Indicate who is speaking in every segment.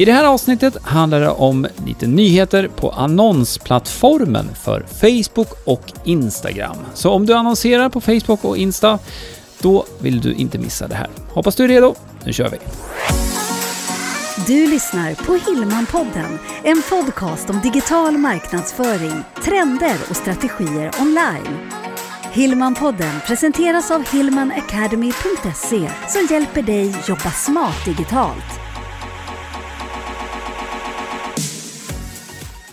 Speaker 1: I det här avsnittet handlar det om lite nyheter på annonsplattformen för Facebook och Instagram. Så om du annonserar på Facebook och Insta, då vill du inte missa det här. Hoppas du är redo. Nu kör vi!
Speaker 2: Du lyssnar på Hillmanpodden, en podcast om digital marknadsföring, trender och strategier online. Hillmanpodden presenteras av hillmanacademy.se som hjälper dig jobba smart digitalt.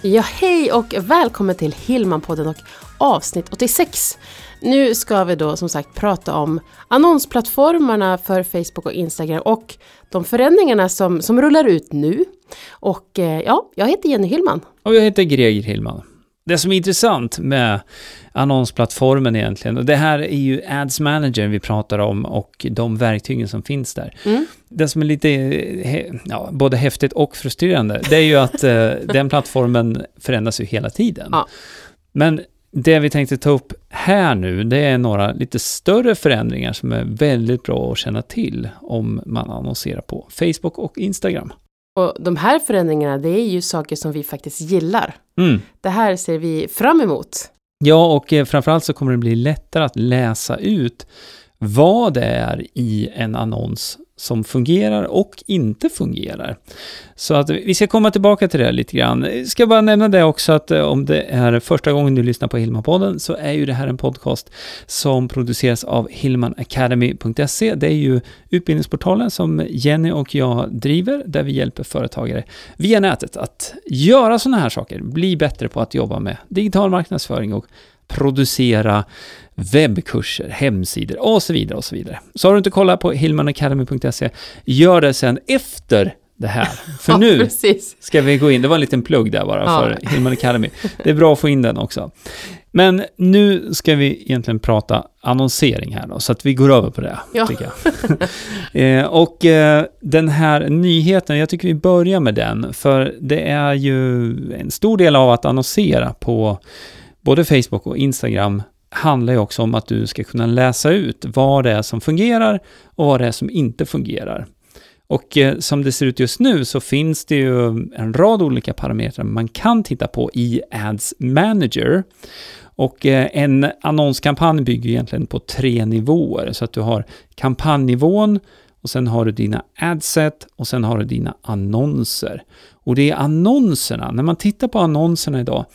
Speaker 3: Ja, hej och välkommen till Hillmanpodden och avsnitt 86. Nu ska vi då som sagt prata om annonsplattformarna för Facebook och Instagram och de förändringarna som, som rullar ut nu. Och eh, ja, jag heter Jenny Hillman.
Speaker 1: Och jag heter Greger Hillman. Det som är intressant med annonsplattformen egentligen, och det här är ju Ads Manager vi pratar om och de verktygen som finns där.
Speaker 3: Mm.
Speaker 1: Det som är lite, ja, både häftigt och frustrerande, det är ju att eh, den plattformen förändras ju hela tiden.
Speaker 3: Ja.
Speaker 1: Men det vi tänkte ta upp här nu, det är några lite större förändringar som är väldigt bra att känna till om man annonserar på Facebook och Instagram.
Speaker 3: Och de här förändringarna, det är ju saker som vi faktiskt gillar.
Speaker 1: Mm.
Speaker 3: Det här ser vi fram emot.
Speaker 1: Ja, och eh, framförallt så kommer det bli lättare att läsa ut vad det är i en annons som fungerar och inte fungerar. Så att vi ska komma tillbaka till det lite grann. Jag ska bara nämna det också att eh, om det är första gången du lyssnar på Hillman-podden så är ju det här en podcast som produceras av hillmanacademy.se. Det är ju utbildningsportalen som Jenny och jag driver där vi hjälper företagare via nätet att göra sådana här saker, bli bättre på att jobba med digital marknadsföring och producera webbkurser, hemsidor och så vidare och så vidare. Så har du inte kollat på hillmanacademy.se, gör det sen efter det här. För
Speaker 3: Ja,
Speaker 1: nu
Speaker 3: precis.
Speaker 1: ska vi gå in, det var en liten plugg där bara
Speaker 3: Ja.
Speaker 1: för Hillman Academy. Det är bra att få in den också. Men nu ska vi egentligen prata annonsering här då, så att vi går över på det.
Speaker 3: Ja.
Speaker 1: Tycker jag. eh, och eh, den här nyheten, jag tycker vi börjar med den, för det är ju en stor del av att annonsera på både Facebook och Instagram handlar ju också om att du ska kunna läsa ut vad det är som fungerar och vad det är som inte fungerar. Och eh, som det ser ut just nu så finns det ju en rad olika parametrar man kan titta på i Ads Manager. Och eh, en annonskampanj bygger egentligen på tre nivåer. Så att du har kampanjnivån och sen har du dina adset och sen har du dina annonser. Och det är annonserna, när man tittar på annonserna idag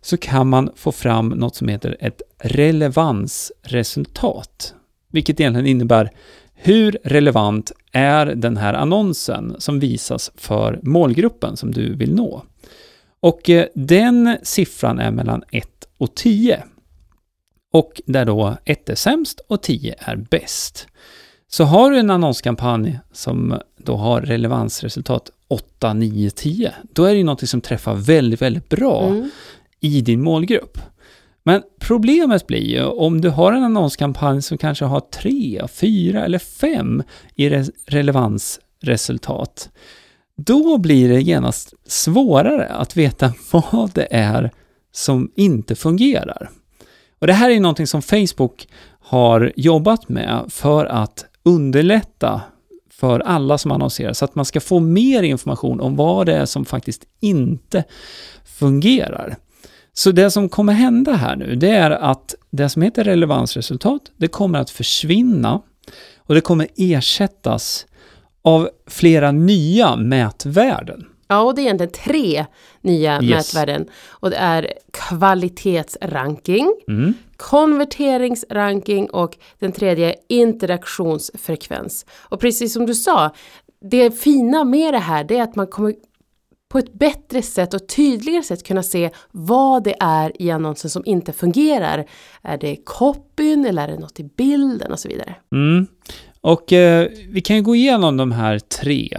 Speaker 1: så kan man få fram något som heter ett relevansresultat. Vilket egentligen innebär hur relevant är den här annonsen som visas för målgruppen som du vill nå? Och eh, den siffran är mellan 1 och 10. Och där då 1 är sämst och 10 är bäst. Så har du en annonskampanj som då har relevansresultat 8, 9, 10, då är det ju något som träffar väldigt, väldigt bra
Speaker 3: Mm.
Speaker 1: i din målgrupp. Men problemet blir ju om du har en annonskampanj som kanske har tre, fyra eller fem i re- relevansresultat. Då blir det genast svårare att veta vad det är som inte fungerar. Och det här är någonting som Facebook har jobbat med för att underlätta för alla som annonserar så att man ska få mer information om vad det är som faktiskt inte fungerar. Så det som kommer hända här nu, det är att det som heter relevansresultat, det kommer att försvinna och det kommer ersättas av flera nya mätvärden.
Speaker 3: Ja, och det är egentligen tre nya
Speaker 1: Yes.
Speaker 3: mätvärden. Och det är kvalitetsranking,
Speaker 1: Mm.
Speaker 3: konverteringsranking och den tredje interaktionsfrekvens. Och precis som du sa, det fina med det här det är att man kommer på ett bättre sätt och tydligare sätt kunna se vad det är i annonsen som inte fungerar. Är det copyn eller är det något i bilden och så vidare.
Speaker 1: Mm. Och eh, vi kan ju gå igenom de här tre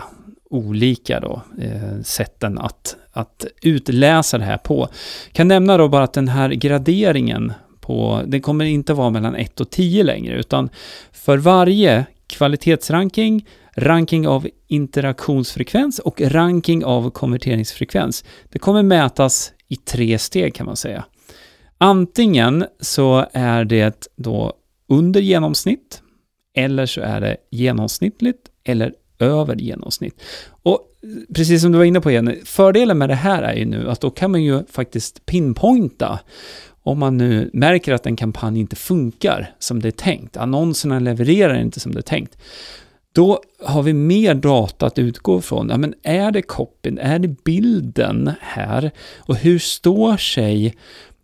Speaker 1: olika då, eh, sätten att, att utläsa det här på. Kan nämna då bara att den här graderingen på, den kommer inte vara mellan 1 och 10 längre, utan för varje kvalitetsranking, ranking av interaktionsfrekvens och ranking av konverteringsfrekvens. Det kommer mätas i tre steg kan man säga. Antingen så är det då under genomsnitt, eller så är det genomsnittligt eller över genomsnitt. Och precis som du var inne på Jenny, fördelen med det här är ju nu att då kan man ju faktiskt pinpointa om man nu märker att en kampanj inte funkar som det är tänkt, annonserna levererar inte som det är tänkt, då har vi mer data att utgå ifrån. Ja, men är det copyn, är det bilden här? Och hur står sig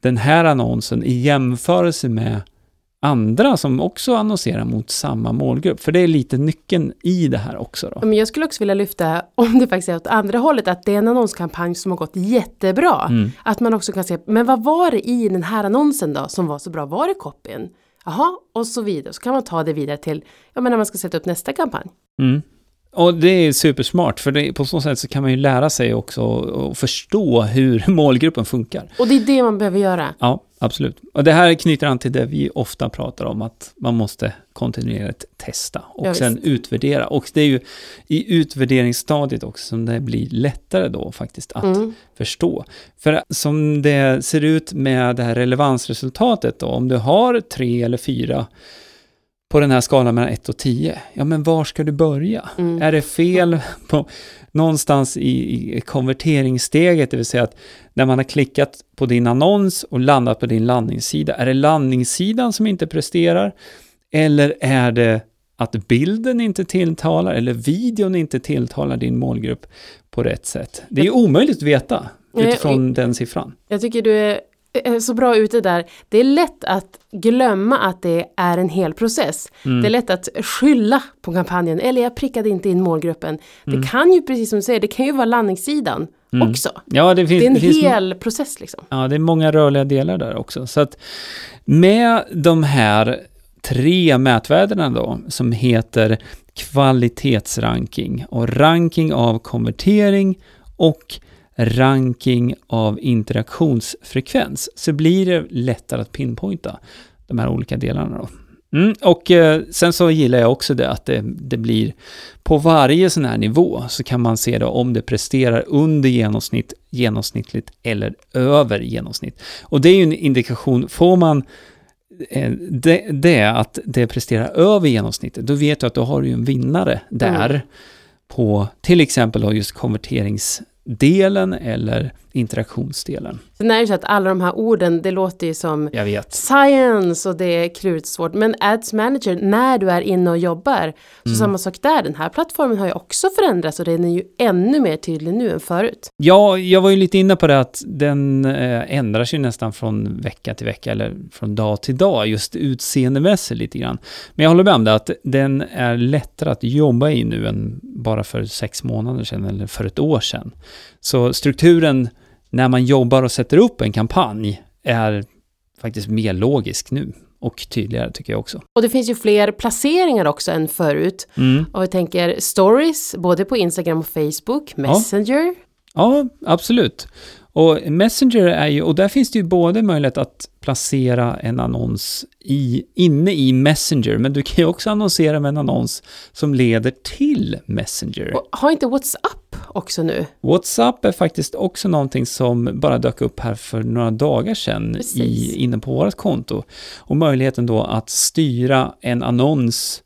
Speaker 1: den här annonsen i jämförelse med andra som också annonserar mot samma målgrupp? För det är lite nyckeln i det här också. Då.
Speaker 3: Men jag skulle också vilja lyfta, om det faktiskt är åt andra hållet, att det är en annonskampanj som har gått jättebra.
Speaker 1: Mm.
Speaker 3: Att man också kan se, men vad var det i den här annonsen då som var så bra? Var det copyn? Jaha, och så vidare. Så kan man ta det vidare till, ja men när man ska sätta upp nästa kampanj.
Speaker 1: Mm. Och det är supersmart, för det, på så sätt så kan man ju lära sig också och förstå hur målgruppen funkar.
Speaker 3: Och det är det man behöver göra.
Speaker 1: Ja, absolut. Och det här knyter an till det vi ofta pratar om, att man måste kontinuerligt testa och
Speaker 3: Ja,
Speaker 1: sen
Speaker 3: visst.
Speaker 1: utvärdera. Och det är ju i utvärderingsstadiet också som det blir lättare då faktiskt att
Speaker 3: Mm.
Speaker 1: förstå. För som det ser ut med det här relevansresultatet då, om du har tre eller fyra på den här skalan mellan 1 och 10, ja men var ska du börja?
Speaker 3: Mm.
Speaker 1: Är det fel på någonstans i, i konverteringssteget, det vill säga att när man har klickat på din annons och landat på din landningssida, är det landningssidan som inte presterar? Eller är det att bilden inte tilltalar eller videon inte tilltalar din målgrupp på rätt sätt? Det är omöjligt att veta utifrån den siffran.
Speaker 3: Jag tycker du är så bra ute där. Det är lätt att glömma att det är en hel process.
Speaker 1: Mm.
Speaker 3: Det är lätt att skylla på kampanjen, eller jag prickade inte in målgruppen.
Speaker 1: Mm.
Speaker 3: Det kan ju, precis som du säger, det kan ju vara landningssidan också.
Speaker 1: Ja, det finns,
Speaker 3: Det är en
Speaker 1: det finns
Speaker 3: hel process liksom.
Speaker 1: Ja, det är många rörliga delar där också. Så att med de här tre mätvärdena då, som heter kvalitetsranking och ranking av konvertering och ranking av interaktionsfrekvens, så blir det lättare att pinpointa de här olika delarna då. Mm, och eh, sen så gillar jag också det att det, det blir på varje sån här nivå så kan man se då om det presterar under genomsnitt, genomsnittligt eller över genomsnitt. Och det är ju en indikation, får man eh, det, det att det presterar över genomsnittet, då vet du att då har du ju en vinnare där
Speaker 3: Mm.
Speaker 1: på till exempel då just delen eller interaktionsdelen.
Speaker 3: Sen är det så att alla de här orden, det låter ju som science och det är klurigt svårt. Men ads manager, när du är inne och jobbar, så
Speaker 1: Mm.
Speaker 3: samma sak där. Den här plattformen har ju också förändrats och den är ju ännu mer tydlig nu än förut.
Speaker 1: Ja, jag var ju lite inne på det att den eh, ändras ju nästan från vecka till vecka eller från dag till dag, just utseendemässigt lite grann. Men jag håller med om det, att den är lättare att jobba i nu än bara för sex månader sedan eller för ett år sedan. Så strukturen när man jobbar och sätter upp en kampanj är faktiskt mer logisk nu och tydligare tycker jag också.
Speaker 3: Och det finns ju fler placeringar också än förut.
Speaker 1: Mm.
Speaker 3: Och jag tänker stories, både på Instagram och Facebook, Messenger.
Speaker 1: Ja, absolut. Och Messenger är ju, och där finns det ju både möjlighet att placera en annons i, inne i Messenger, men du kan ju också annonsera med en annons som leder till Messenger.
Speaker 3: Och har inte WhatsApp också nu?
Speaker 1: WhatsApp är faktiskt också någonting som bara dök upp här för några dagar sedan i, inne på vårt konto. Och möjligheten då att styra en annons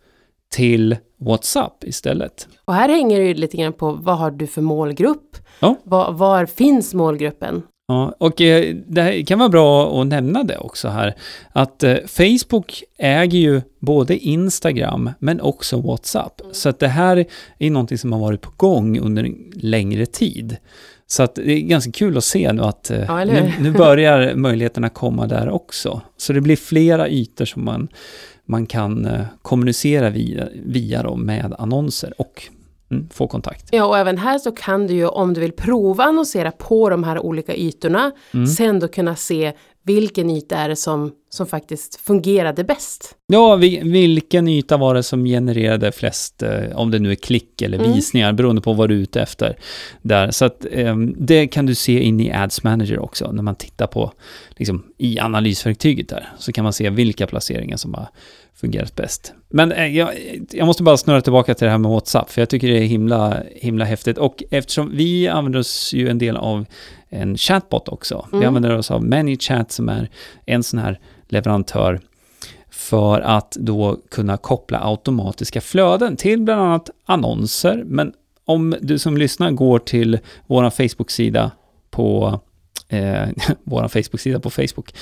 Speaker 1: till WhatsApp istället.
Speaker 3: Och här hänger det ju lite grann på vad har du för målgrupp?
Speaker 1: Ja.
Speaker 3: Var, var finns målgruppen?
Speaker 1: Ja, och eh, det kan vara bra att nämna det också här, att eh, Facebook äger ju både Instagram men också WhatsApp. Så att det här är någonting som har varit på gång under en längre tid. Så att det är ganska kul att se nu att eh,
Speaker 3: Ja,
Speaker 1: nu, nu börjar möjligheterna komma där också. Så det blir flera ytor som man, man kan kommunicera via, via dem med annonser och mm, få kontakt.
Speaker 3: Ja, och även här så kan du ju om du vill prova annonsera på de här olika ytorna,
Speaker 1: Mm.
Speaker 3: sen då kunna se vilken yta är det som, som faktiskt fungerade bäst.
Speaker 1: Ja, vi, vilken yta var det som genererade flest, eh, om det nu är klick eller
Speaker 3: Mm.
Speaker 1: visningar, beroende på vad du är ute efter. Där. Så att ehm, det kan du se in i Ads Manager också, när man tittar på, liksom, i analysverktyget där, så kan man se vilka placeringar som har fungerat bäst. Men eh, jag, jag måste bara snurra tillbaka till det här med WhatsApp, för jag tycker det är himla, himla häftigt. Och eftersom vi använder oss ju en del av en chatbot också. Vi
Speaker 3: Mm.
Speaker 1: använder oss av ManyChat som är en sån här leverantör för att då kunna koppla automatiska flöden till bland annat annonser, men om du som lyssnar går till vår Facebook-sida på eh, vår Facebook-sida på Facebook,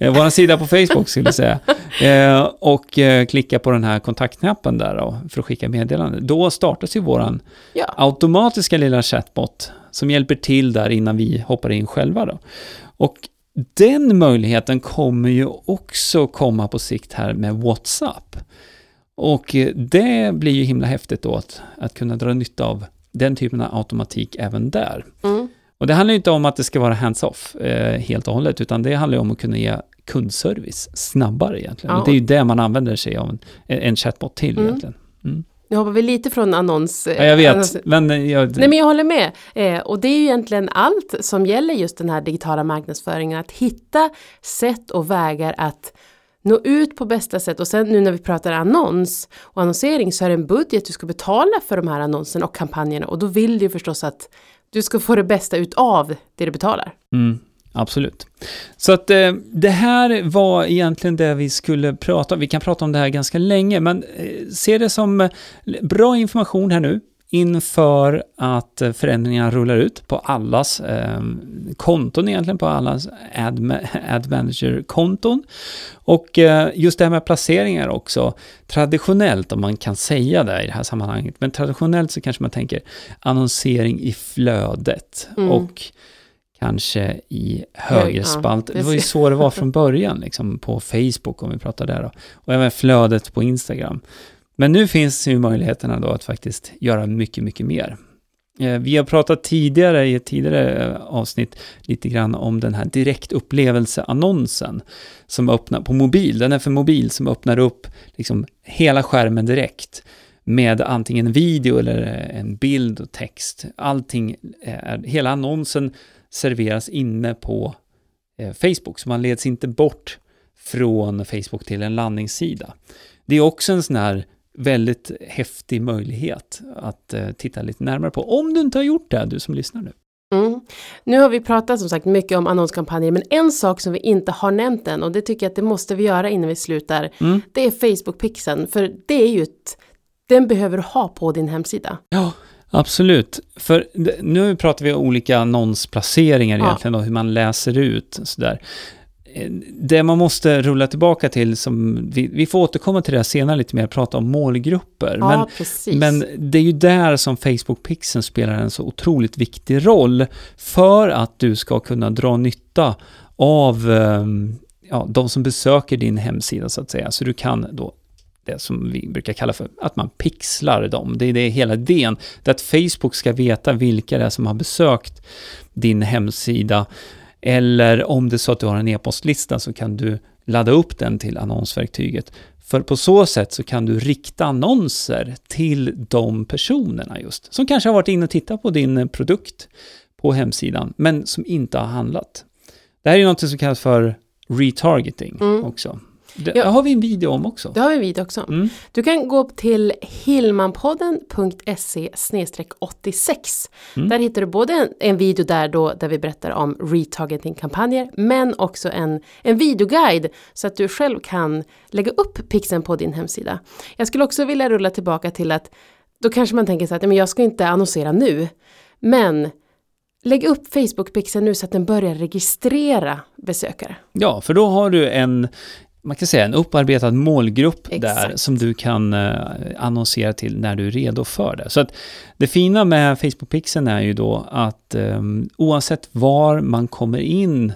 Speaker 1: eh, vår sida på Facebook skulle jag säga, eh, och eh, klicka på den här kontaktknappen där då, för att skicka meddelande. Då startas ju våran
Speaker 3: Ja.
Speaker 1: automatiska lilla chatbot som hjälper till där innan vi hoppar in själva då. Och den möjligheten kommer ju också komma på sikt här med WhatsApp. Och eh, det blir ju himla häftigt då att, att kunna dra nytta av den typen av automatik även där.
Speaker 3: Mm.
Speaker 1: Och det handlar ju inte om att det ska vara hands-off eh, helt och hållet, utan det handlar ju om att kunna ge kundservice snabbare egentligen.
Speaker 3: Ja.
Speaker 1: Och det är ju det man använder sig av en, en chatbot till
Speaker 3: Mm.
Speaker 1: egentligen. Mm.
Speaker 3: Nu hoppar vi lite från annons...
Speaker 1: Ja, jag
Speaker 3: annons-
Speaker 1: vet, men eh, jag,
Speaker 3: Nej men jag håller med. Eh, och det är ju egentligen allt som gäller just den här digitala marknadsföringen. Att hitta sätt och vägar att nå ut på bästa sätt. Och sen nu när vi pratar annons och annonsering så är det en budget du ska betala för de här annonserna och kampanjerna. Och då vill du ju förstås att du ska få det bästa utav det du betalar.
Speaker 1: Mm, absolut. Så att eh, det här var egentligen det vi skulle prata om. Vi kan prata om det här ganska länge, men eh, se det som eh, bra information här nu inför att förändringarna rullar ut på allas eh, konton egentligen, på allas ad, ad manager-konton. Och eh, just det här med placeringar också, traditionellt om man kan säga det i det här sammanhanget, men traditionellt så kanske man tänker annonsering i flödet
Speaker 3: Mm.
Speaker 1: och kanske i
Speaker 3: Hög-
Speaker 1: högerspalt.
Speaker 3: ja,
Speaker 1: det var ju så det var från början, liksom på Facebook om vi pratar där då. Och även flödet på Instagram. Men nu finns ju möjligheterna då att faktiskt göra mycket, mycket mer. Eh, vi har pratat tidigare i ett tidigare eh, avsnitt lite grann om den här direktupplevelseannonsen som öppnar på mobil. Den är för mobil som öppnar upp liksom hela skärmen direkt med antingen video eller eh, en bild och text. Allting, är, hela annonsen serveras inne på Facebook, så man leds inte bort från Facebook till en landningssida. Det är också en sån här väldigt häftig möjlighet att eh, titta lite närmare på, om du inte har gjort det, du som lyssnar nu.
Speaker 3: Mm. Nu har vi pratat som sagt mycket om annonskampanjer men en sak som vi inte har nämnt än och det tycker jag att det måste vi göra innan vi slutar.
Speaker 1: Mm.
Speaker 3: Det är Facebook-pixeln för det är ju ett, den behöver du ha på din hemsida.
Speaker 1: Ja, absolut. För nu pratar vi om olika annonsplaceringar
Speaker 3: Ja.
Speaker 1: egentligen och hur man läser ut sådär. Det man måste rulla tillbaka till, som vi, vi får återkomma till det här senare lite mer, prata om målgrupper.
Speaker 3: Ja,
Speaker 1: Men
Speaker 3: precis.
Speaker 1: Men det är ju där som Facebook-pixeln spelar en så otroligt viktig roll för att du ska kunna dra nytta av ehm, ja, de som besöker din hemsida så att säga. Så du kan då det som vi brukar kalla för att man pixlar dem. Det är det hela idén. Det är att Facebook ska veta vilka det är som har besökt din hemsida. Eller om det är så att du har en e-postlista så kan du ladda upp den till annonsverktyget. För på så sätt så kan du rikta annonser till de personerna just, som kanske har varit inne och tittat på din produkt på hemsidan, men som inte har handlat. Det här är ju något som kallas för retargeting
Speaker 3: Mm.
Speaker 1: också. Det
Speaker 3: Ja.
Speaker 1: har vi en video om också.
Speaker 3: Det har vi en video också.
Speaker 1: Mm.
Speaker 3: Du kan gå till hillmanpodden.se 86.
Speaker 1: Mm.
Speaker 3: Där hittar du både en, en video där, då, där vi berättar om retargeting-kampanjer men också en, en videoguide så att du själv kan lägga upp pixeln på din hemsida. Jag skulle också vilja rulla tillbaka till att då kanske man tänker så att "Nej, men jag ska inte annonsera nu. Men lägg upp Facebook-pixeln nu så att den börjar registrera besökare.
Speaker 1: Ja, för då har du en, man kan säga en upparbetad målgrupp där
Speaker 3: Exakt.
Speaker 1: som du kan eh, annonsera till när du är redo för det. Så att det fina med Facebook-pixeln är ju då att eh, oavsett var man kommer in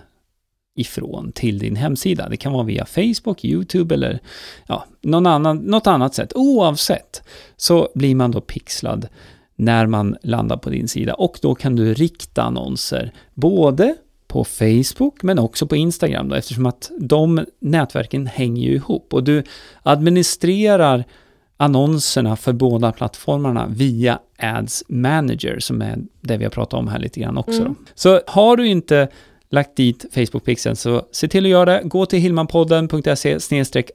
Speaker 1: ifrån till din hemsida, det kan vara via Facebook, YouTube eller ja, någon annan, något annat sätt, oavsett så blir man då pixlad när man landar på din sida och då kan du rikta annonser både på Facebook men också på Instagram då, eftersom att de nätverken hänger ju ihop och du administrerar annonserna för båda plattformarna via Ads Manager som är det vi har pratat om här lite grann också.
Speaker 3: Mm.
Speaker 1: Så har du inte lagt dit Facebook-pixeln så se till att göra det. Gå till hillmanpodden.se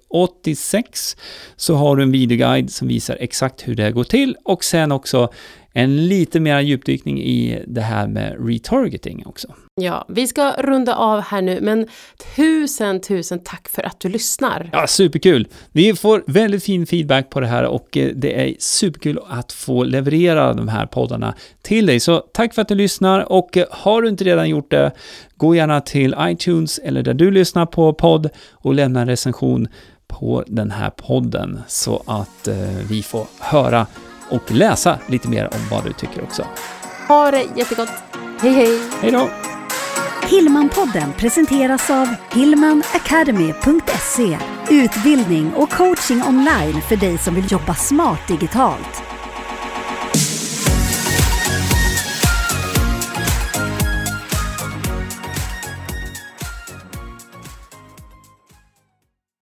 Speaker 1: 86 så har du en videoguide som visar exakt hur det går till och sen också en lite mer djupdykning i det här med retargeting också.
Speaker 3: Ja, vi ska runda av här nu, men tusen, tusen tack för att du lyssnar.
Speaker 1: Ja, superkul! Vi får väldigt fin feedback på det här och eh, det är superkul att få leverera de här poddarna till dig. Så tack för att du lyssnar och eh, har du inte redan gjort det, gå gärna till iTunes eller där du lyssnar på podd och lämna en recension på den här podden så att eh, vi får höra och läsa lite mer om vad du tycker också.
Speaker 3: Ha det jättegott! Hej hej!
Speaker 1: Hej då!
Speaker 2: Hillmanpodden presenteras av hillmanacademy.se Utbildning och coaching online för dig som vill jobba smart digitalt.